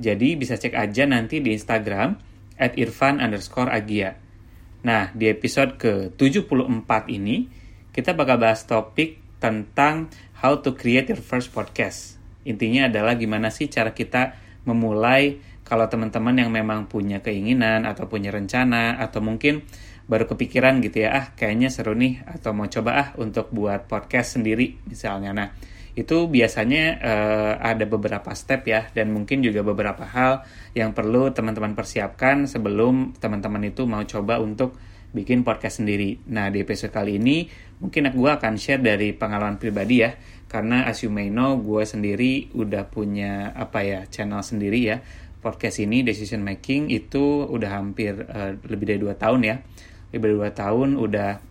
Jadi bisa cek aja nanti di Instagram at irfan underscore agia. Nah, di episode ke-74 ini, kita bakal bahas topik tentang how to create your first podcast. Intinya adalah gimana sih cara kita memulai kalau teman-teman yang memang punya keinginan atau punya rencana atau mungkin baru kepikiran gitu ya, ah kayaknya seru nih atau mau coba ah untuk buat podcast sendiri misalnya. Nah, itu biasanya uh, ada beberapa step ya dan mungkin juga beberapa hal yang perlu teman-teman persiapkan sebelum teman-teman itu mau coba untuk bikin podcast sendiri. Nah di episode kali ini mungkin gue akan share dari pengalaman pribadi ya. Karena as you may know gue sendiri udah punya apa ya channel sendiri ya. Podcast ini decision making itu udah hampir uh, lebih dari dua tahun ya. Lebih dari dua tahun udah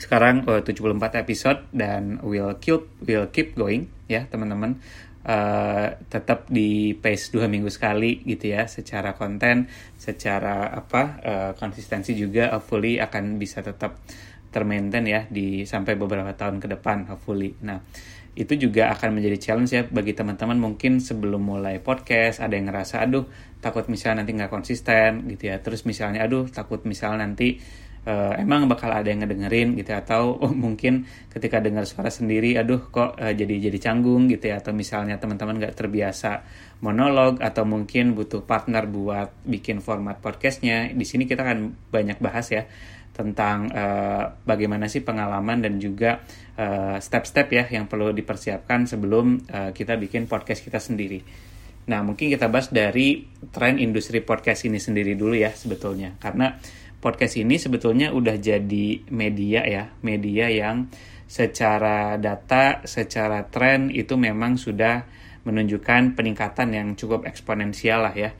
sekarang uh, 74 episode dan will keep will keep going ya teman-teman. Uh, tetap di pace dua minggu sekali gitu ya secara konten secara apa uh, konsistensi juga hopefully akan bisa tetap termaintain ya di sampai beberapa tahun ke depan hopefully. Nah itu juga akan menjadi challenge ya bagi teman-teman mungkin sebelum mulai podcast ada yang ngerasa aduh takut misalnya nanti nggak konsisten gitu ya. Terus misalnya aduh takut misalnya nanti uh, emang bakal ada yang ngedengerin gitu ya, atau oh, mungkin ketika dengar suara sendiri aduh kok uh, jadi jadi canggung gitu ya atau misalnya teman-teman nggak terbiasa monolog atau mungkin butuh partner buat bikin format podcastnya di sini kita akan banyak bahas ya tentang uh, bagaimana sih pengalaman dan juga step-step uh, ya yang perlu dipersiapkan sebelum uh, kita bikin podcast kita sendiri. Nah, mungkin kita bahas dari tren industri podcast ini sendiri dulu ya sebetulnya. Karena podcast ini sebetulnya udah jadi media ya, media yang secara data, secara tren itu memang sudah menunjukkan peningkatan yang cukup eksponensial lah ya.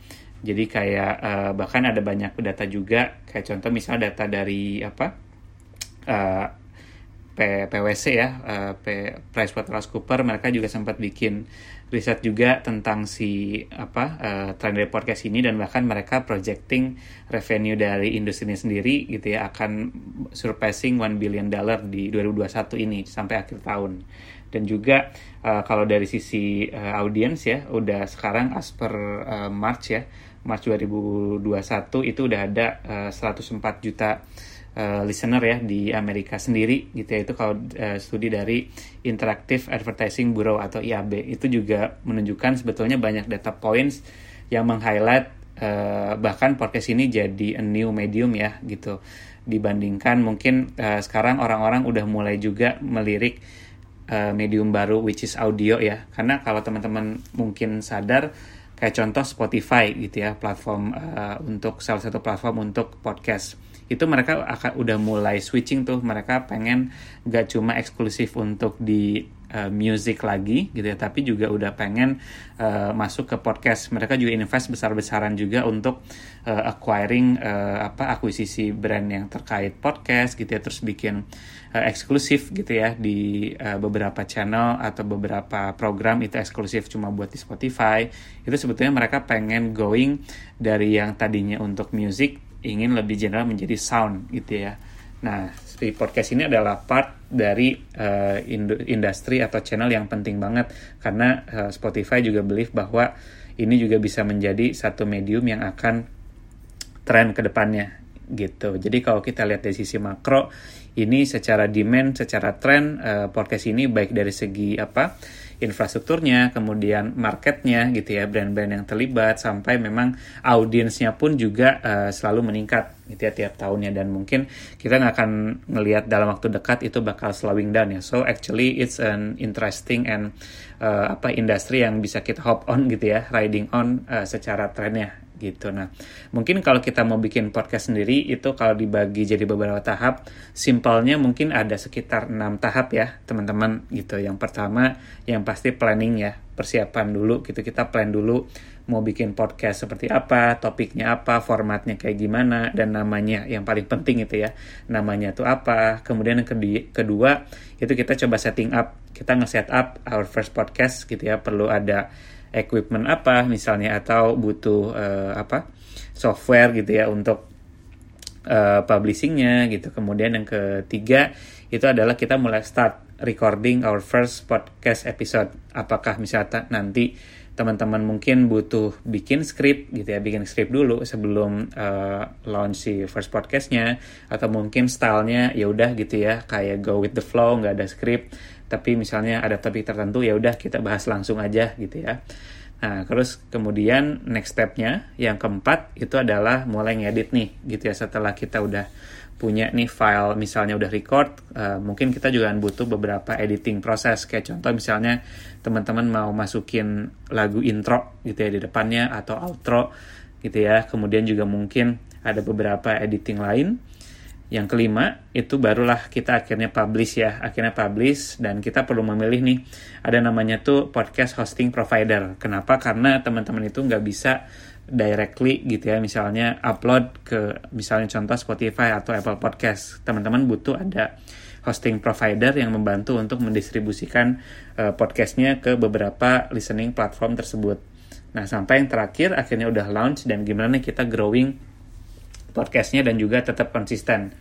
Jadi kayak uh, bahkan ada banyak data juga, kayak contoh misalnya data dari apa uh, PwC ya, uh, PricewaterhouseCoopers mereka juga sempat bikin riset juga tentang si apa uh, trend dari podcast ini dan bahkan mereka projecting revenue dari industri ini sendiri gitu ya akan surpassing 1 billion dollar di 2021 ini sampai akhir tahun. Dan juga uh, kalau dari sisi uh, audience ya udah sekarang as per uh, March ya March 2021 itu udah ada uh, 104 juta uh, listener ya di Amerika sendiri gitu ya. Itu kalau uh, studi dari Interactive Advertising Bureau atau IAB itu juga menunjukkan sebetulnya banyak data points yang meng-highlight uh, bahkan podcast ini jadi a new medium ya gitu. Dibandingkan mungkin uh, sekarang orang-orang udah mulai juga melirik uh, medium baru which is audio ya. Karena kalau teman-teman mungkin sadar kayak contoh Spotify gitu ya platform uh, untuk salah satu platform untuk podcast itu mereka akan udah mulai switching tuh. Mereka pengen gak cuma eksklusif untuk di uh, music lagi gitu ya tapi juga udah pengen uh, masuk ke podcast. Mereka juga invest besar-besaran juga untuk uh, acquiring uh, apa akuisisi brand yang terkait podcast gitu ya. Terus bikin uh, eksklusif gitu ya di uh, beberapa channel atau beberapa program itu eksklusif cuma buat di Spotify. Itu sebetulnya mereka pengen going dari yang tadinya untuk music ingin lebih general menjadi sound gitu ya. Nah, si podcast ini adalah part dari uh, industri atau channel yang penting banget karena uh, Spotify juga believe bahwa ini juga bisa menjadi satu medium yang akan tren ke depannya gitu. Jadi kalau kita lihat dari sisi makro, ini secara demand, secara tren uh, podcast ini baik dari segi apa? Infrastrukturnya, kemudian marketnya gitu ya, brand-brand yang terlibat sampai memang audiensnya pun juga uh, selalu meningkat gitu ya tiap tahunnya dan mungkin kita nggak akan ngelihat dalam waktu dekat itu bakal slowing down ya. So actually it's an interesting and uh, apa industri yang bisa kita hop on gitu ya, riding on uh, secara trennya gitu. Nah, mungkin kalau kita mau bikin podcast sendiri itu kalau dibagi jadi beberapa tahap, simpelnya mungkin ada sekitar enam tahap ya, teman-teman gitu. Yang pertama yang pasti planning ya, persiapan dulu gitu kita plan dulu mau bikin podcast seperti apa topiknya apa formatnya kayak gimana dan namanya yang paling penting itu ya namanya tuh apa kemudian yang kedua itu kita coba setting up kita nge-set up our first podcast gitu ya perlu ada equipment apa misalnya atau butuh uh, apa software gitu ya untuk uh, publishingnya gitu. Kemudian yang ketiga itu adalah kita mulai start recording our first podcast episode. Apakah misalnya nanti teman-teman mungkin butuh bikin script gitu ya bikin script dulu sebelum uh, launch si first podcastnya atau mungkin stylenya ya udah gitu ya kayak go with the flow nggak ada script tapi misalnya ada topik tertentu ya udah kita bahas langsung aja gitu ya. Nah, terus kemudian next stepnya yang keempat itu adalah mulai ngedit nih gitu ya setelah kita udah punya nih file misalnya udah record uh, mungkin kita juga butuh beberapa editing proses. Kayak contoh misalnya teman-teman mau masukin lagu intro gitu ya di depannya atau outro gitu ya. Kemudian juga mungkin ada beberapa editing lain yang kelima itu barulah kita akhirnya publish ya, akhirnya publish dan kita perlu memilih nih ada namanya tuh podcast hosting provider. Kenapa? Karena teman-teman itu nggak bisa directly gitu ya, misalnya upload ke misalnya contoh Spotify atau Apple Podcast. Teman-teman butuh ada hosting provider yang membantu untuk mendistribusikan uh, podcastnya ke beberapa listening platform tersebut. Nah sampai yang terakhir akhirnya udah launch dan gimana kita growing podcastnya dan juga tetap konsisten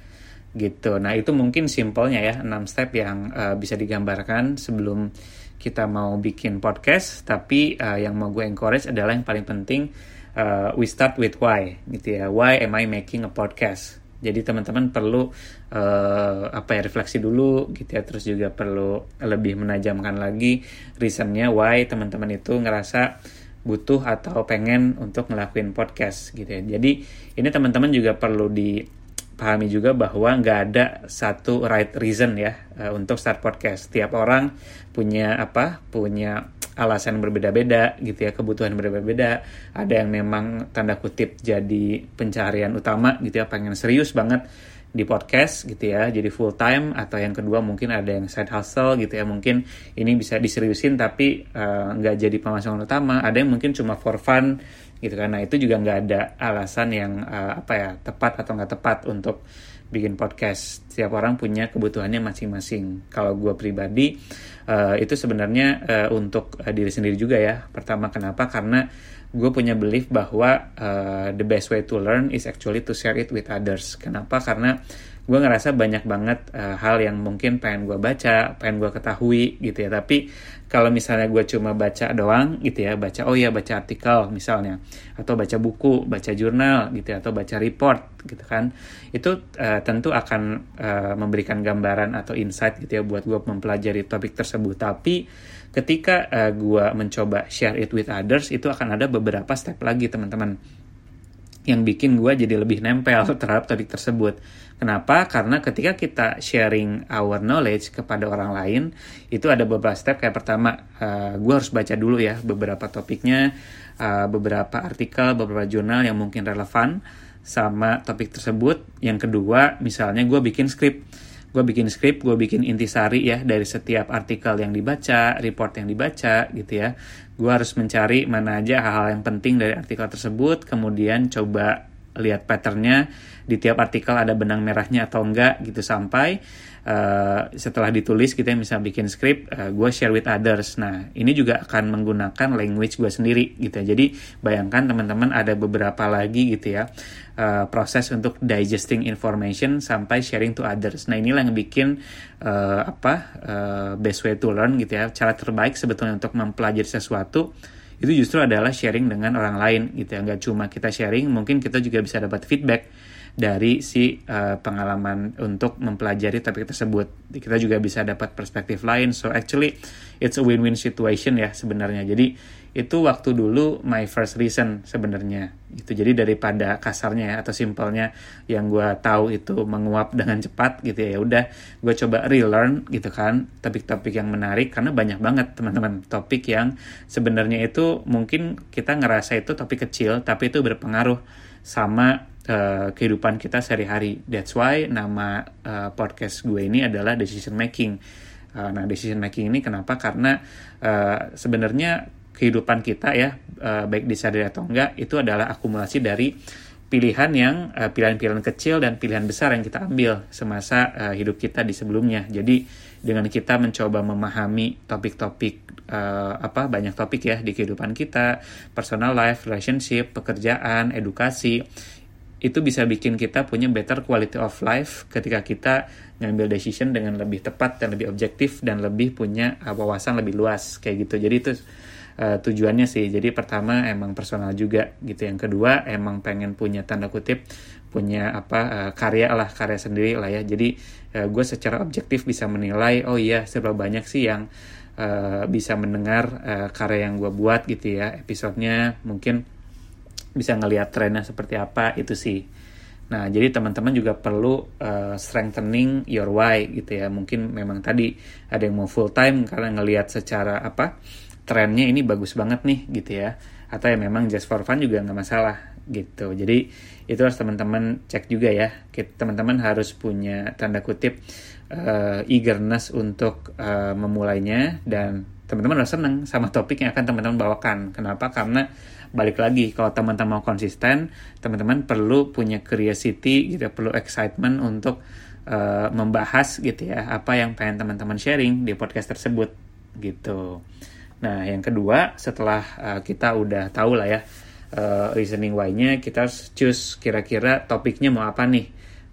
gitu. Nah itu mungkin simpelnya ya 6 step yang uh, bisa digambarkan sebelum kita mau bikin podcast. Tapi uh, yang mau gue encourage adalah yang paling penting uh, we start with why gitu ya. Why am I making a podcast? Jadi teman-teman perlu uh, apa ya refleksi dulu gitu ya. Terus juga perlu lebih menajamkan lagi reasonnya why teman-teman itu ngerasa butuh atau pengen untuk ngelakuin podcast gitu ya. Jadi ini teman-teman juga perlu dipahami juga bahwa nggak ada satu right reason ya uh, untuk start podcast. Tiap orang punya apa? Punya alasan berbeda-beda gitu ya, kebutuhan berbeda-beda. Ada yang memang tanda kutip jadi pencarian utama gitu ya, pengen serius banget di podcast gitu ya jadi full time atau yang kedua mungkin ada yang side hustle gitu ya mungkin ini bisa diseriusin tapi uh, nggak jadi pemasukan utama ada yang mungkin cuma for fun gitu karena itu juga nggak ada alasan yang uh, apa ya tepat atau nggak tepat untuk bikin podcast. Setiap orang punya kebutuhannya masing-masing. Kalau gue pribadi uh, itu sebenarnya uh, untuk uh, diri sendiri juga ya. Pertama kenapa? Karena gue punya belief bahwa uh, the best way to learn is actually to share it with others. Kenapa? Karena gue ngerasa banyak banget uh, hal yang mungkin pengen gue baca, pengen gue ketahui gitu ya. Tapi kalau misalnya gue cuma baca doang gitu ya, baca oh ya baca artikel misalnya, atau baca buku, baca jurnal gitu ya, atau baca report gitu kan, itu uh, tentu akan uh, memberikan gambaran atau insight gitu ya buat gue mempelajari topik tersebut. Tapi ketika uh, gue mencoba share it with others itu akan ada beberapa step lagi teman-teman yang bikin gue jadi lebih nempel terhadap topik tersebut. Kenapa? Karena ketika kita sharing our knowledge kepada orang lain, itu ada beberapa step. Kayak pertama, uh, gue harus baca dulu ya beberapa topiknya, uh, beberapa artikel, beberapa jurnal yang mungkin relevan sama topik tersebut. Yang kedua, misalnya gue bikin script gue bikin skrip, gue bikin intisari ya dari setiap artikel yang dibaca, report yang dibaca gitu ya. Gue harus mencari mana aja hal-hal yang penting dari artikel tersebut, kemudian coba lihat patternnya di tiap artikel ada benang merahnya atau enggak gitu sampai uh, setelah ditulis kita bisa bikin script uh, gue share with others. Nah ini juga akan menggunakan language gue sendiri gitu ya. Jadi bayangkan teman-teman ada beberapa lagi gitu ya uh, proses untuk digesting information sampai sharing to others. Nah inilah yang bikin uh, apa uh, best way to learn gitu ya. Cara terbaik sebetulnya untuk mempelajari sesuatu itu justru adalah sharing dengan orang lain gitu ya. Nggak cuma kita sharing mungkin kita juga bisa dapat feedback dari si uh, pengalaman untuk mempelajari topik tersebut. Kita juga bisa dapat perspektif lain. So actually it's a win-win situation ya sebenarnya. Jadi itu waktu dulu my first reason sebenarnya. Itu jadi daripada kasarnya ya atau simpelnya yang gue tahu itu menguap dengan cepat gitu ya, ya udah gue coba relearn gitu kan topik-topik yang menarik karena banyak banget teman-teman. Topik yang sebenarnya itu mungkin kita ngerasa itu topik kecil tapi itu berpengaruh sama uh, kehidupan kita sehari-hari. That's why nama uh, podcast gue ini adalah decision making. Uh, nah, decision making ini kenapa? Karena uh, sebenarnya kehidupan kita ya, uh, baik disadari atau enggak, itu adalah akumulasi dari pilihan yang uh, pilihan-pilihan kecil dan pilihan besar yang kita ambil semasa uh, hidup kita di sebelumnya. Jadi dengan kita mencoba memahami topik-topik apa banyak topik ya di kehidupan kita, personal life, relationship, pekerjaan, edukasi, itu bisa bikin kita punya better quality of life ketika kita ngambil decision dengan lebih tepat dan lebih objektif dan lebih punya wawasan lebih luas kayak gitu jadi itu uh, tujuannya sih. Jadi pertama emang personal juga gitu. Yang kedua emang pengen punya tanda kutip punya apa uh, karya lah karya sendiri lah ya. Jadi uh, gue secara objektif bisa menilai oh iya seberapa banyak sih yang uh, bisa mendengar uh, karya yang gue buat gitu ya. Episodenya mungkin bisa ngelihat trennya seperti apa itu sih. Nah, jadi teman-teman juga perlu uh, strengthening your why gitu ya. Mungkin memang tadi ada yang mau full time karena ngelihat secara apa trennya ini bagus banget nih gitu ya. Atau ya memang just for fun juga nggak masalah gitu. Jadi itu harus teman-teman cek juga ya. Teman-teman harus punya tanda kutip uh, eagerness untuk uh, memulainya dan teman-teman harus senang sama topik yang akan teman-teman bawakan. Kenapa? Karena balik lagi kalau teman-teman mau konsisten teman-teman perlu punya curiosity gitu perlu excitement untuk uh, membahas gitu ya apa yang pengen teman-teman sharing di podcast tersebut gitu nah yang kedua setelah uh, kita udah tahu lah ya uh, reasoning why-nya kita harus choose kira-kira topiknya mau apa nih.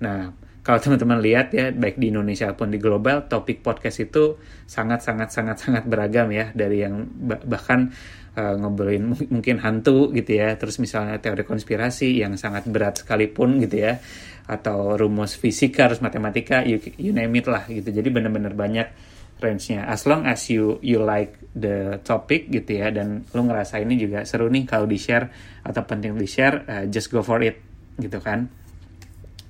Nah kalau teman-teman lihat ya baik di Indonesia pun di global topik podcast itu sangat sangat sangat sangat beragam ya dari yang bahkan uh, ngobrolin mungkin hantu gitu ya terus misalnya teori konspirasi yang sangat berat sekalipun gitu ya atau rumus fisika harus matematika you, you name it lah gitu. Jadi benar-benar banyak range-nya. As long as you you like the topic gitu ya dan lu ngerasa ini juga seru nih kalau di share atau penting di share uh, just go for it gitu kan.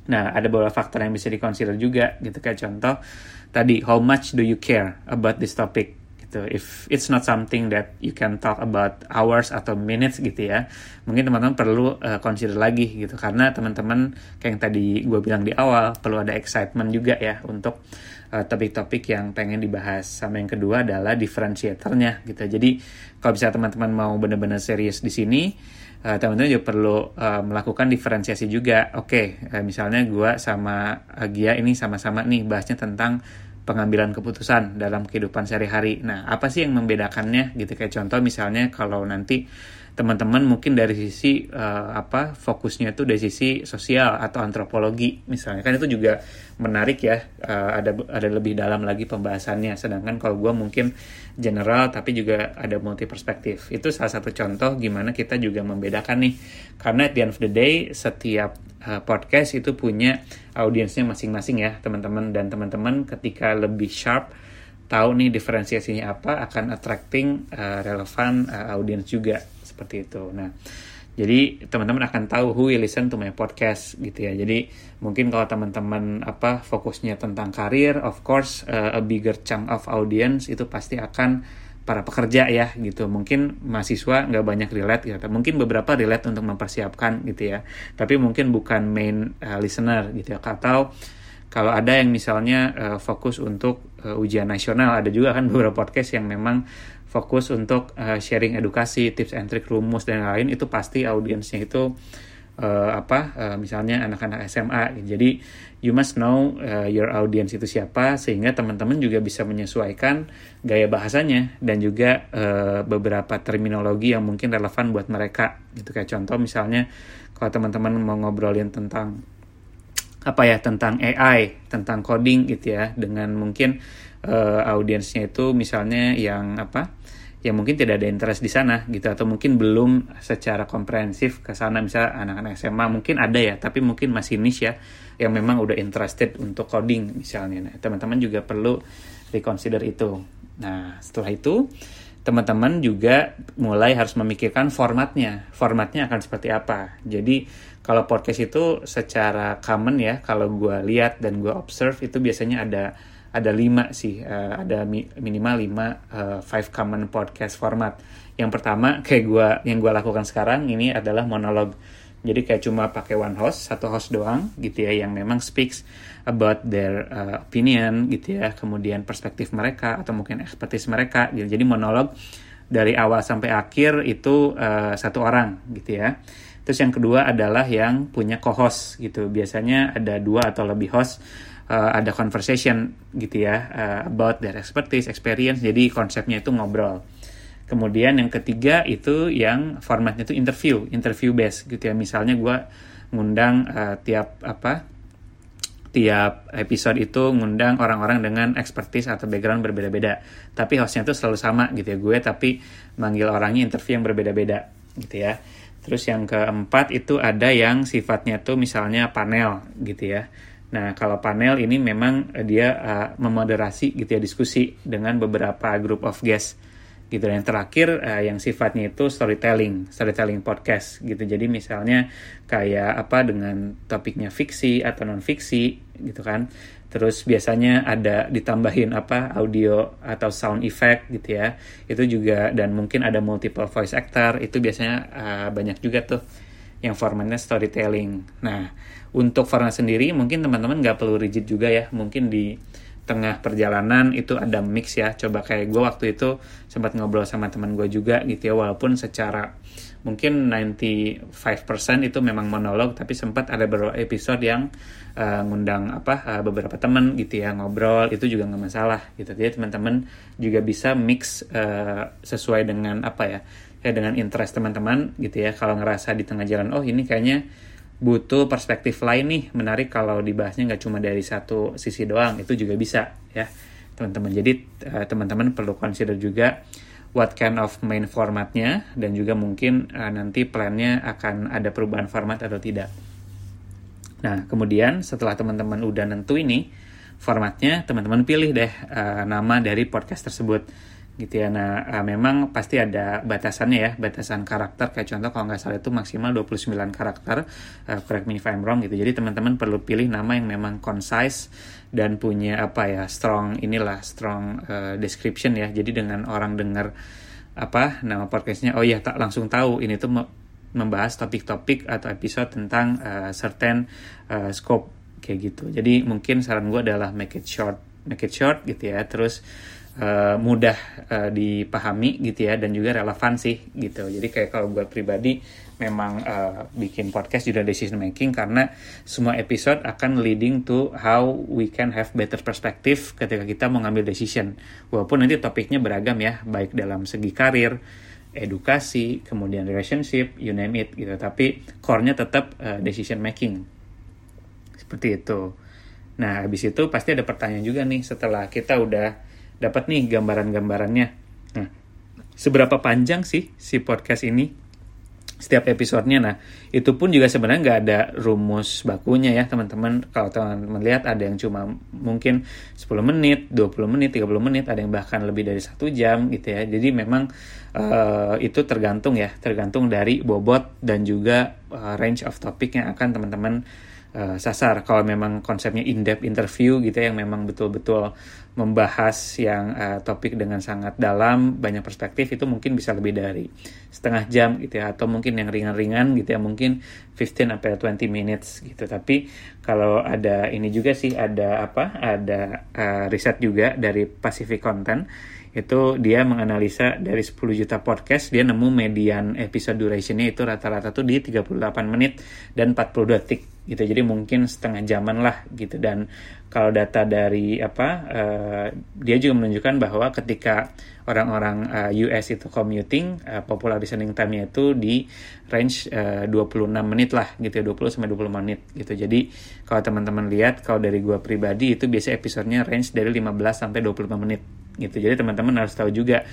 Nah, ada beberapa faktor yang bisa dikonsider juga gitu kayak contoh tadi how much do you care about this topic gitu. If it's not something that you can talk about hours atau minutes gitu ya, mungkin teman-teman perlu uh, consider lagi gitu karena teman-teman kayak yang tadi gue bilang di awal perlu ada excitement juga ya untuk uh, topik-topik yang pengen dibahas. Sama yang kedua adalah differentiatornya gitu. Jadi kalau bisa teman-teman mau benar-benar serius di sini uh, teman-teman juga perlu uh, melakukan diferensiasi juga. Oke, okay, uh, misalnya gue sama Gia ini sama-sama nih bahasnya tentang pengambilan keputusan dalam kehidupan sehari-hari. Nah, apa sih yang membedakannya? Gitu kayak contoh misalnya kalau nanti teman-teman mungkin dari sisi uh, apa fokusnya itu dari sisi sosial atau antropologi misalnya. Kan itu juga menarik ya uh, ada ada lebih dalam lagi pembahasannya. Sedangkan kalau gue mungkin general tapi juga ada multi perspektif itu salah satu contoh gimana kita juga membedakan nih. Karena at the end of the day setiap uh, podcast itu punya audiensnya masing-masing ya teman-teman. Dan teman-teman ketika lebih sharp tahu nih diferensiasinya apa akan attracting uh, relevan uh, audience juga seperti itu. Nah, jadi teman-teman akan tahu who will listen to my podcast gitu ya. Jadi mungkin kalau teman-teman apa fokusnya tentang karir, of course uh, a bigger chunk of audience itu pasti akan para pekerja ya gitu. Mungkin mahasiswa nggak banyak relate gitu. Mungkin beberapa relate untuk mempersiapkan gitu ya. Tapi mungkin bukan main uh, listener gitu ya. Atau kalau ada yang misalnya uh, fokus untuk uh, ujian nasional, ada juga kan beberapa podcast yang memang fokus untuk uh, sharing edukasi, tips and trick, rumus dan lain itu pasti audiensnya itu uh, apa uh, misalnya anak-anak SMA. Jadi you must know uh, your audience itu siapa sehingga teman-teman juga bisa menyesuaikan gaya bahasanya dan juga uh, beberapa terminologi yang mungkin relevan buat mereka. Gitu kayak contoh misalnya kalau teman-teman mau ngobrolin tentang apa ya tentang AI, tentang coding gitu ya dengan mungkin uh, audiensnya itu misalnya yang apa yang mungkin tidak ada interest di sana gitu atau mungkin belum secara komprehensif ke sana. Misalnya anak-anak SMA mungkin ada ya tapi mungkin masih niche ya yang memang udah interested untuk coding misalnya. Nah teman-teman juga perlu reconsider itu. Nah setelah itu teman-teman juga mulai harus memikirkan formatnya. Formatnya akan seperti apa. Jadi kalau podcast itu secara common ya kalau gue lihat dan gue observe itu biasanya ada ada lima sih uh, ada mi minimal lima uh, five common podcast format yang pertama kayak gue yang gue lakukan sekarang ini adalah monolog Jadi kayak cuma pakai one host, satu host doang gitu ya yang memang speaks about their uh, opinion gitu ya, kemudian perspektif mereka atau mungkin expertise mereka gitu. Jadi monolog dari awal sampai akhir itu uh, satu orang gitu ya. Terus yang kedua adalah yang punya co-host gitu. Biasanya ada dua atau lebih host uh, ada conversation gitu ya uh, about their expertise, experience. Jadi konsepnya itu ngobrol. Kemudian yang ketiga itu yang formatnya itu interview, interview based gitu ya. Misalnya gue ngundang uh, tiap apa tiap episode itu ngundang orang-orang dengan expertise atau background berbeda-beda. Tapi hostnya itu selalu sama gitu ya gue, tapi manggil orangnya interview yang berbeda-beda gitu ya. Terus yang keempat itu ada yang sifatnya tuh misalnya panel gitu ya. Nah kalau panel ini memang dia uh, memoderasi gitu ya diskusi dengan beberapa group of guests gitu. Yang terakhir uh, yang sifatnya itu storytelling storytelling podcast gitu. Jadi misalnya kayak apa dengan topiknya fiksi atau non fiksi gitu kan terus biasanya ada ditambahin apa audio atau sound effect gitu ya. Itu juga dan mungkin ada multiple voice actor itu biasanya uh, banyak juga tuh yang formatnya storytelling. Nah untuk format sendiri mungkin teman-teman nggak perlu rigid juga ya. Mungkin di tengah perjalanan itu ada mix ya. Coba kayak gue waktu itu sempat ngobrol sama teman gue juga gitu ya walaupun secara mungkin 95% itu memang monolog tapi sempat ada beberapa episode yang uh, ngundang apa uh, beberapa teman gitu ya ngobrol itu juga nggak masalah gitu. Jadi teman-teman juga bisa mix uh, sesuai dengan apa ya ya dengan interest teman-teman gitu ya. Kalau ngerasa di tengah jalan oh ini kayaknya butuh perspektif lain nih menarik kalau dibahasnya nggak cuma dari satu sisi doang itu juga bisa ya. Teman-teman jadi uh, teman-teman perlu consider juga what kind of main formatnya dan juga mungkin uh, nanti plannya akan ada perubahan format atau tidak. Nah kemudian setelah teman-teman udah nentu ini formatnya teman-teman pilih deh uh, nama dari podcast tersebut gitu ya. Nah, uh, memang pasti ada batasannya ya, batasan karakter kayak contoh kalau nggak salah itu maksimal 29 karakter, uh, correct me if I'm wrong gitu. Jadi teman-teman perlu pilih nama yang memang concise dan punya apa ya, strong inilah, strong uh, description ya. Jadi dengan orang dengar apa nama podcastnya, oh ya tak langsung tahu ini tuh membahas topik-topik atau episode tentang uh, certain uh, scope kayak gitu. Jadi mungkin saran gue adalah make it short, make it short gitu ya. Terus uh, mudah uh, dipahami gitu ya dan juga relevan sih gitu. Jadi kayak kalau gue pribadi memang uh, bikin podcast juga decision making karena semua episode akan leading to how we can have better perspective ketika kita mau ngambil decision. Walaupun nanti topiknya beragam ya baik dalam segi karir edukasi kemudian relationship you name it gitu. Tapi core-nya tetap uh, decision making. Seperti itu. Nah habis itu pasti ada pertanyaan juga nih setelah kita udah dapat nih gambaran-gambarannya. Nah, seberapa panjang sih si podcast ini? Setiap episodenya, nah itu pun juga sebenarnya nggak ada rumus bakunya ya teman-teman. Kalau teman-teman lihat ada yang cuma mungkin 10 menit, 20 menit, 30 menit, ada yang bahkan lebih dari satu jam gitu ya. Jadi memang uh, itu tergantung ya, tergantung dari bobot dan juga uh, range of topic yang akan teman-teman uh, sasar. Kalau memang konsepnya in-depth interview gitu ya, yang memang betul-betul membahas yang uh, topik dengan sangat dalam, banyak perspektif itu mungkin bisa lebih dari setengah jam gitu ya, atau mungkin yang ringan-ringan gitu ya, mungkin 15 sampai 20 minutes gitu. Tapi kalau ada ini juga sih ada apa? Ada uh, riset juga dari Pacific Content itu dia menganalisa dari 10 juta podcast dia nemu median episode durationnya itu rata-rata tuh di 38 menit dan 40 detik gitu. Jadi mungkin setengah jaman lah gitu. Dan kalau data dari apa uh, dia juga menunjukkan bahwa ketika orang-orang uh, eh, US itu commuting uh, popular listening time-nya itu di range uh, 26 menit lah gitu ya 20 sampai 20 menit gitu. Jadi kalau teman-teman lihat kalau dari gua pribadi itu biasa episodenya range dari 15 sampai 25 menit gitu. Jadi teman-teman harus tahu juga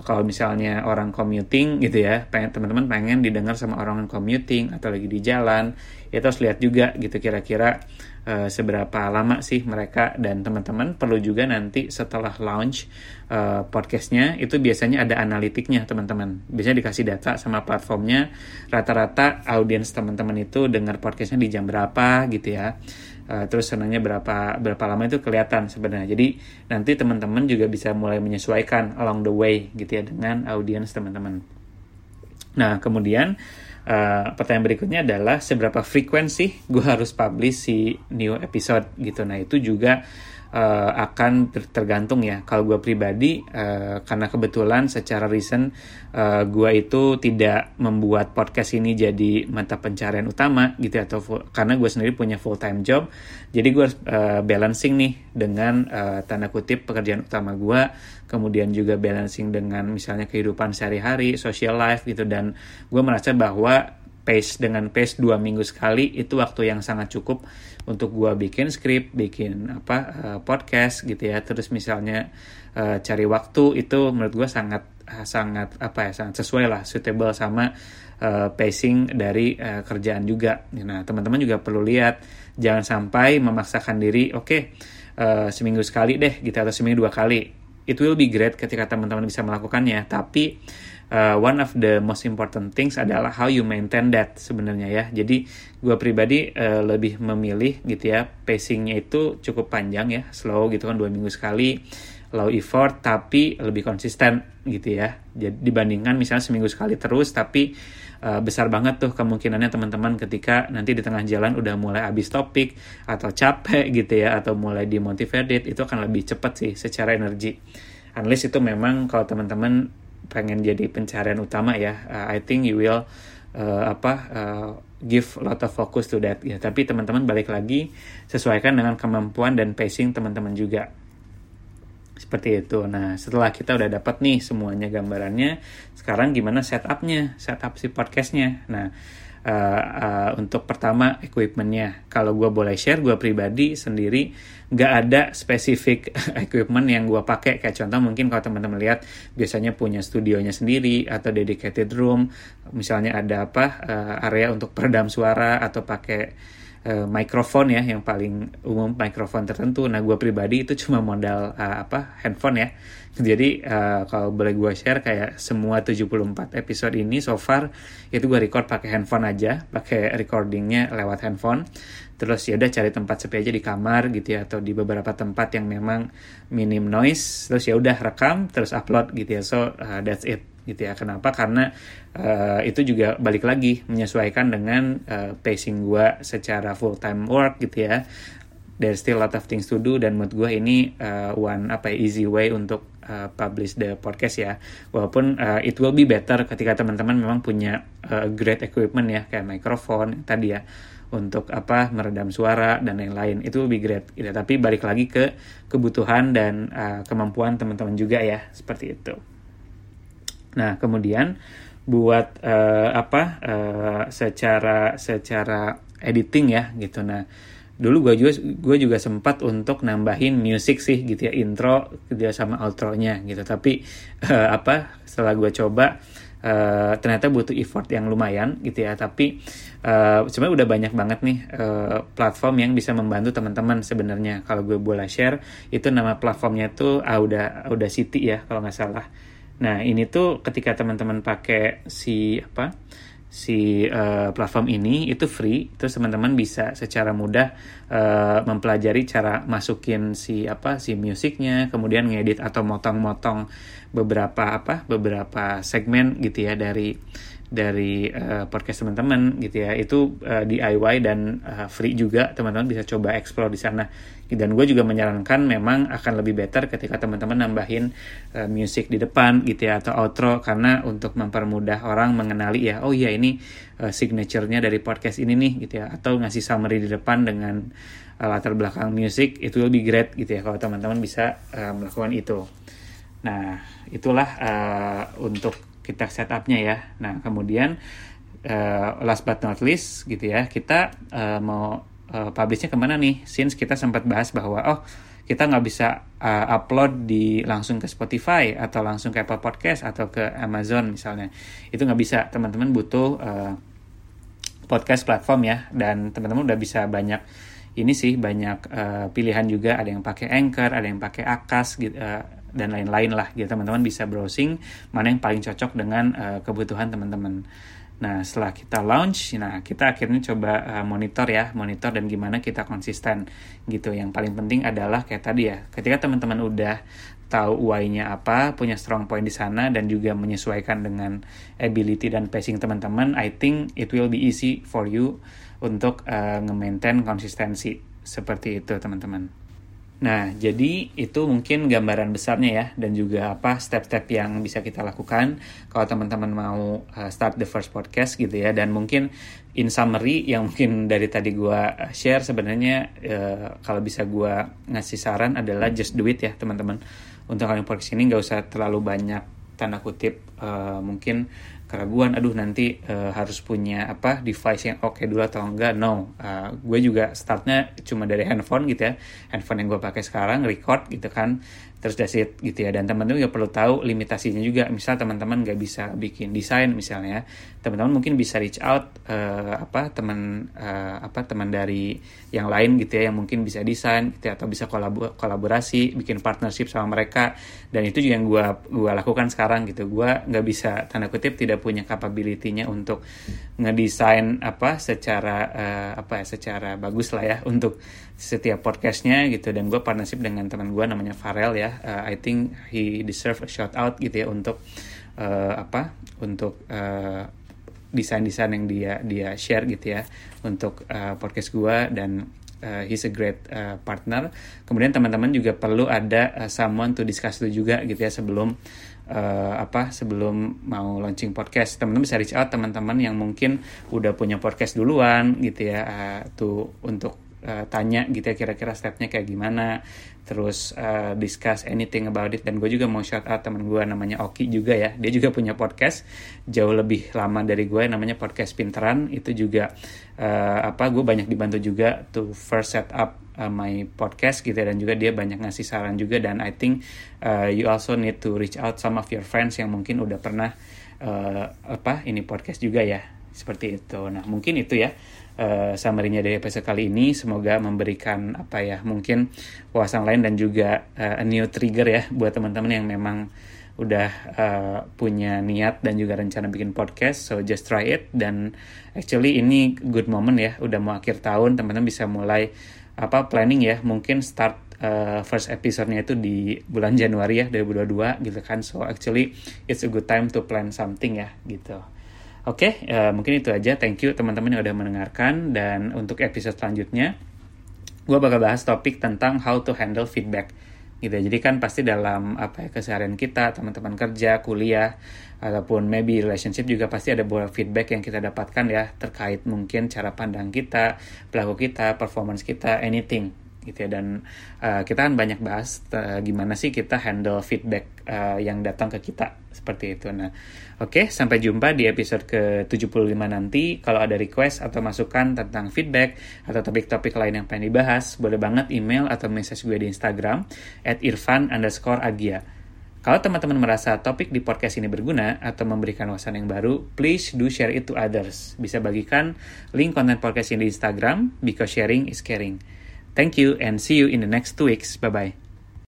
kalau misalnya orang commuting gitu ya pengen teman-teman pengen didengar sama orang yang commuting atau lagi di jalan itu harus lihat juga gitu kira-kira uh, seberapa lama sih mereka. Dan teman-teman perlu juga nanti setelah launch uh, podcastnya itu biasanya ada analitiknya teman-teman. Biasanya dikasih data sama platformnya. Rata-rata audiens teman-teman itu dengar podcastnya di jam berapa gitu ya uh, terus senangnya berapa berapa lama itu kelihatan sebenarnya jadi nanti teman-teman juga bisa mulai menyesuaikan along the way gitu ya dengan audiens teman-teman nah kemudian uh, pertanyaan berikutnya adalah seberapa frekuensi gue harus publish si new episode gitu. Nah itu juga uh, akan tergantung ya. Kalau gue pribadi, uh, karena kebetulan secara recent uh, gue itu tidak membuat podcast ini jadi mata pencarian utama gitu ya, atau full, karena gue sendiri punya full time job, jadi gue uh, balancing nih dengan uh, tanda kutip pekerjaan utama gue, kemudian juga balancing dengan misalnya kehidupan sehari-hari, social life gitu, dan gue merasa bahwa pace dengan pace dua minggu sekali itu waktu yang sangat cukup untuk gue bikin skrip, bikin apa uh, podcast gitu ya. Terus misalnya uh, cari waktu itu menurut gue sangat uh, sangat apa ya sangat sesuai lah, suitable sama uh, pacing dari uh, kerjaan juga. Nah teman-teman juga perlu lihat jangan sampai memaksakan diri, oke okay, uh, seminggu sekali deh gitu atau seminggu dua kali. It will be great ketika teman-teman bisa melakukannya, tapi uh, one of the most important things adalah how you maintain that sebenarnya ya. Jadi gue pribadi uh, lebih memilih gitu ya pacingnya itu cukup panjang ya, slow gitu kan dua minggu sekali, low effort tapi lebih konsisten gitu ya. Jadi dibandingkan misalnya seminggu sekali terus tapi uh, besar banget tuh kemungkinannya teman-teman ketika nanti di tengah jalan udah mulai habis topik atau capek gitu ya atau mulai dimotivated itu akan lebih cepat sih secara energi. Unless itu memang kalau teman-teman pengen jadi pencarian utama ya. Uh, I think you will uh, apa uh, give lot of focus to that. Ya tapi teman-teman balik lagi sesuaikan dengan kemampuan dan pacing teman-teman juga. Seperti itu. Nah setelah kita udah dapat nih semuanya gambarannya sekarang gimana setupnya setup si podcastnya? Nah uh, uh, untuk pertama equipmentnya. Kalau gue boleh share gue pribadi sendiri nggak ada spesifik equipment yang gue pakai. Kayak contoh mungkin kalau teman-teman lihat biasanya punya studionya sendiri atau dedicated room. Misalnya ada apa uh, area untuk peredam suara atau pakai uh, mikrofon ya yang paling umum mikrofon tertentu nah gue pribadi itu cuma modal uh, apa handphone ya jadi uh, kalau boleh gue share kayak semua 74 episode ini so far itu gue record pakai handphone aja, pakai recordingnya lewat handphone. Terus ya udah cari tempat sepi aja di kamar gitu ya atau di beberapa tempat yang memang minim noise. Terus ya udah rekam terus upload gitu ya. So uh, that's it gitu ya. Kenapa? Karena uh, itu juga balik lagi menyesuaikan dengan uh, pacing gue secara full time work gitu ya. There's still a lot of things to do dan menurut gue ini uh, one apa ya, easy way untuk uh, publish the podcast ya. Walaupun uh, it will be better ketika teman-teman memang punya uh, great equipment ya kayak mikrofon tadi ya untuk apa meredam suara dan lain-lain. Itu lebih great. Gitu tapi balik lagi ke kebutuhan dan uh, kemampuan teman-teman juga ya seperti itu nah kemudian buat uh, apa uh, secara secara editing ya gitu. Nah dulu gue juga gue juga sempat untuk nambahin musik sih gitu ya intro dia sama outro-nya gitu. Tapi uh, apa setelah gue coba uh, ternyata butuh effort yang lumayan gitu ya. Tapi uh, sebenarnya udah banyak banget nih uh, platform yang bisa membantu teman-teman sebenarnya. Kalau gue boleh share itu nama platformnya tuh Auda Auda City ya kalau nggak salah nah ini tuh ketika teman-teman pakai si apa si uh, platform ini itu free terus teman-teman bisa secara mudah uh, mempelajari cara masukin si apa si musiknya kemudian ngedit atau motong-motong beberapa apa beberapa segmen gitu ya dari dari uh, podcast teman-teman gitu ya. Itu uh, DIY dan uh, free juga teman-teman bisa coba explore di sana. Dan gue juga menyarankan memang akan lebih better ketika teman-teman nambahin uh, musik di depan gitu ya atau outro. Karena untuk mempermudah orang mengenali ya oh iya ini uh, signaturenya dari podcast ini nih gitu ya. Atau ngasih summary di depan dengan uh, latar belakang musik itu lebih great gitu ya kalau teman-teman bisa uh, melakukan itu. Nah itulah uh, untuk kita setupnya ya. Nah kemudian uh, last but not least gitu ya kita uh, mau uh, publishnya ke mana nih? Since kita sempat bahas bahwa oh kita nggak bisa uh, upload di langsung ke Spotify atau langsung ke Apple Podcast atau ke Amazon misalnya itu nggak bisa teman-teman butuh uh, podcast platform ya dan teman-teman udah bisa banyak ini sih banyak uh, pilihan juga. Ada yang pakai Anchor ada yang pakai Akas gitu uh, dan lain-lain lah. Gitu teman-teman bisa browsing mana yang paling cocok dengan uh, kebutuhan teman-teman. Nah, setelah kita launch, nah kita akhirnya coba uh, monitor ya, monitor dan gimana kita konsisten. Gitu. Yang paling penting adalah kayak tadi ya, ketika teman-teman udah tahu why-nya apa, punya strong point di sana dan juga menyesuaikan dengan ability dan pacing teman-teman, I think it will be easy for you untuk uh, nge-maintain konsistensi. Seperti itu teman-teman. Nah, jadi itu mungkin gambaran besarnya ya dan juga apa step-step yang bisa kita lakukan kalau teman-teman mau uh, start the first podcast gitu ya. Dan mungkin in summary yang mungkin dari tadi gue share sebenarnya kalau bisa gue ngasih saran adalah just do it ya teman-teman. Untuk kalian podcast ini nggak usah terlalu banyak tanda kutip mungkin keraguan aduh nanti uh, harus punya apa device yang oke okay dulu atau enggak. No uh, gue juga startnya cuma dari handphone gitu ya. Handphone yang gue pakai sekarang record gitu kan. Terus that's it gitu ya. Dan teman-teman juga perlu tahu limitasinya juga. Misal teman-teman nggak bisa bikin desain misalnya teman-teman mungkin bisa reach out uh, apa teman uh, apa teman dari yang lain gitu ya yang mungkin bisa desain gitu ya, atau bisa kolab kolaborasi bikin partnership sama mereka. Dan itu juga yang gue gua lakukan sekarang gitu. Gue nggak bisa tanda kutip tidak punya capability-nya untuk ngedesain apa secara uh, apa ya secara bagus lah ya untuk setiap podcastnya gitu. Dan gue partnership dengan teman gue namanya Farel ya. Uh, I think he deserve a shout out gitu ya untuk uh, apa untuk desain-desain yang dia dia share gitu ya untuk uh, podcast gue dan uh, he's a great uh, partner. Kemudian teman-teman juga perlu ada uh, someone to discuss itu juga gitu ya sebelum uh, apa sebelum mau launching podcast. Teman-teman bisa reach out teman-teman yang mungkin udah punya podcast duluan gitu ya uh, tuh untuk uh, tanya gitu ya kira-kira stepnya kayak gimana. Terus uh, discuss anything about it. Dan gue juga mau shout out teman gue namanya Oki juga ya. Dia juga punya podcast. Jauh lebih lama dari gue namanya podcast Pinteran. Itu juga uh, apa gue banyak dibantu juga to first set up uh, my podcast gitu ya. Dan juga dia banyak ngasih saran juga. Dan I think uh, you also need to reach out some of your friends yang mungkin udah pernah uh, apa ini podcast juga ya. Seperti itu. Nah mungkin itu ya uh, summary-nya dari episode kali ini. Semoga memberikan apa ya mungkin wawasan lain dan juga uh, a new trigger ya buat teman-teman yang memang udah uh, punya niat dan juga rencana bikin podcast. So just try it dan actually ini good moment ya. Udah mau akhir tahun teman-teman bisa mulai apa planning ya. Mungkin start uh, first episode-nya itu di bulan Januari ya 2022 gitu kan. So actually it's a good time to plan something ya gitu. Oke, okay, uh, mungkin itu aja. Thank you teman-teman yang udah mendengarkan. Dan untuk episode selanjutnya, gue bakal bahas topik tentang how to handle feedback. Gitu. Jadi kan pasti dalam apa ya keseharian kita, teman-teman kerja, kuliah, ataupun maybe relationship juga pasti ada beberapa feedback yang kita dapatkan ya terkait mungkin cara pandang kita, pelaku kita, performance kita, anything gitu ya dan uh, kita kan banyak bahas uh, gimana sih kita handle feedback uh, yang datang ke kita seperti itu. Nah, oke okay, sampai jumpa di episode ke-75 nanti. Kalau ada request atau masukan tentang feedback atau topik-topik lain yang pengen dibahas, boleh banget email atau message gue di Instagram at irfan underscore agia. Kalau teman-teman merasa topik di podcast ini berguna atau memberikan wawasan yang baru, please do share it to others. Bisa bagikan link konten podcast ini di Instagram, because sharing is caring. Thank you and see you in the next two weeks. Bye bye.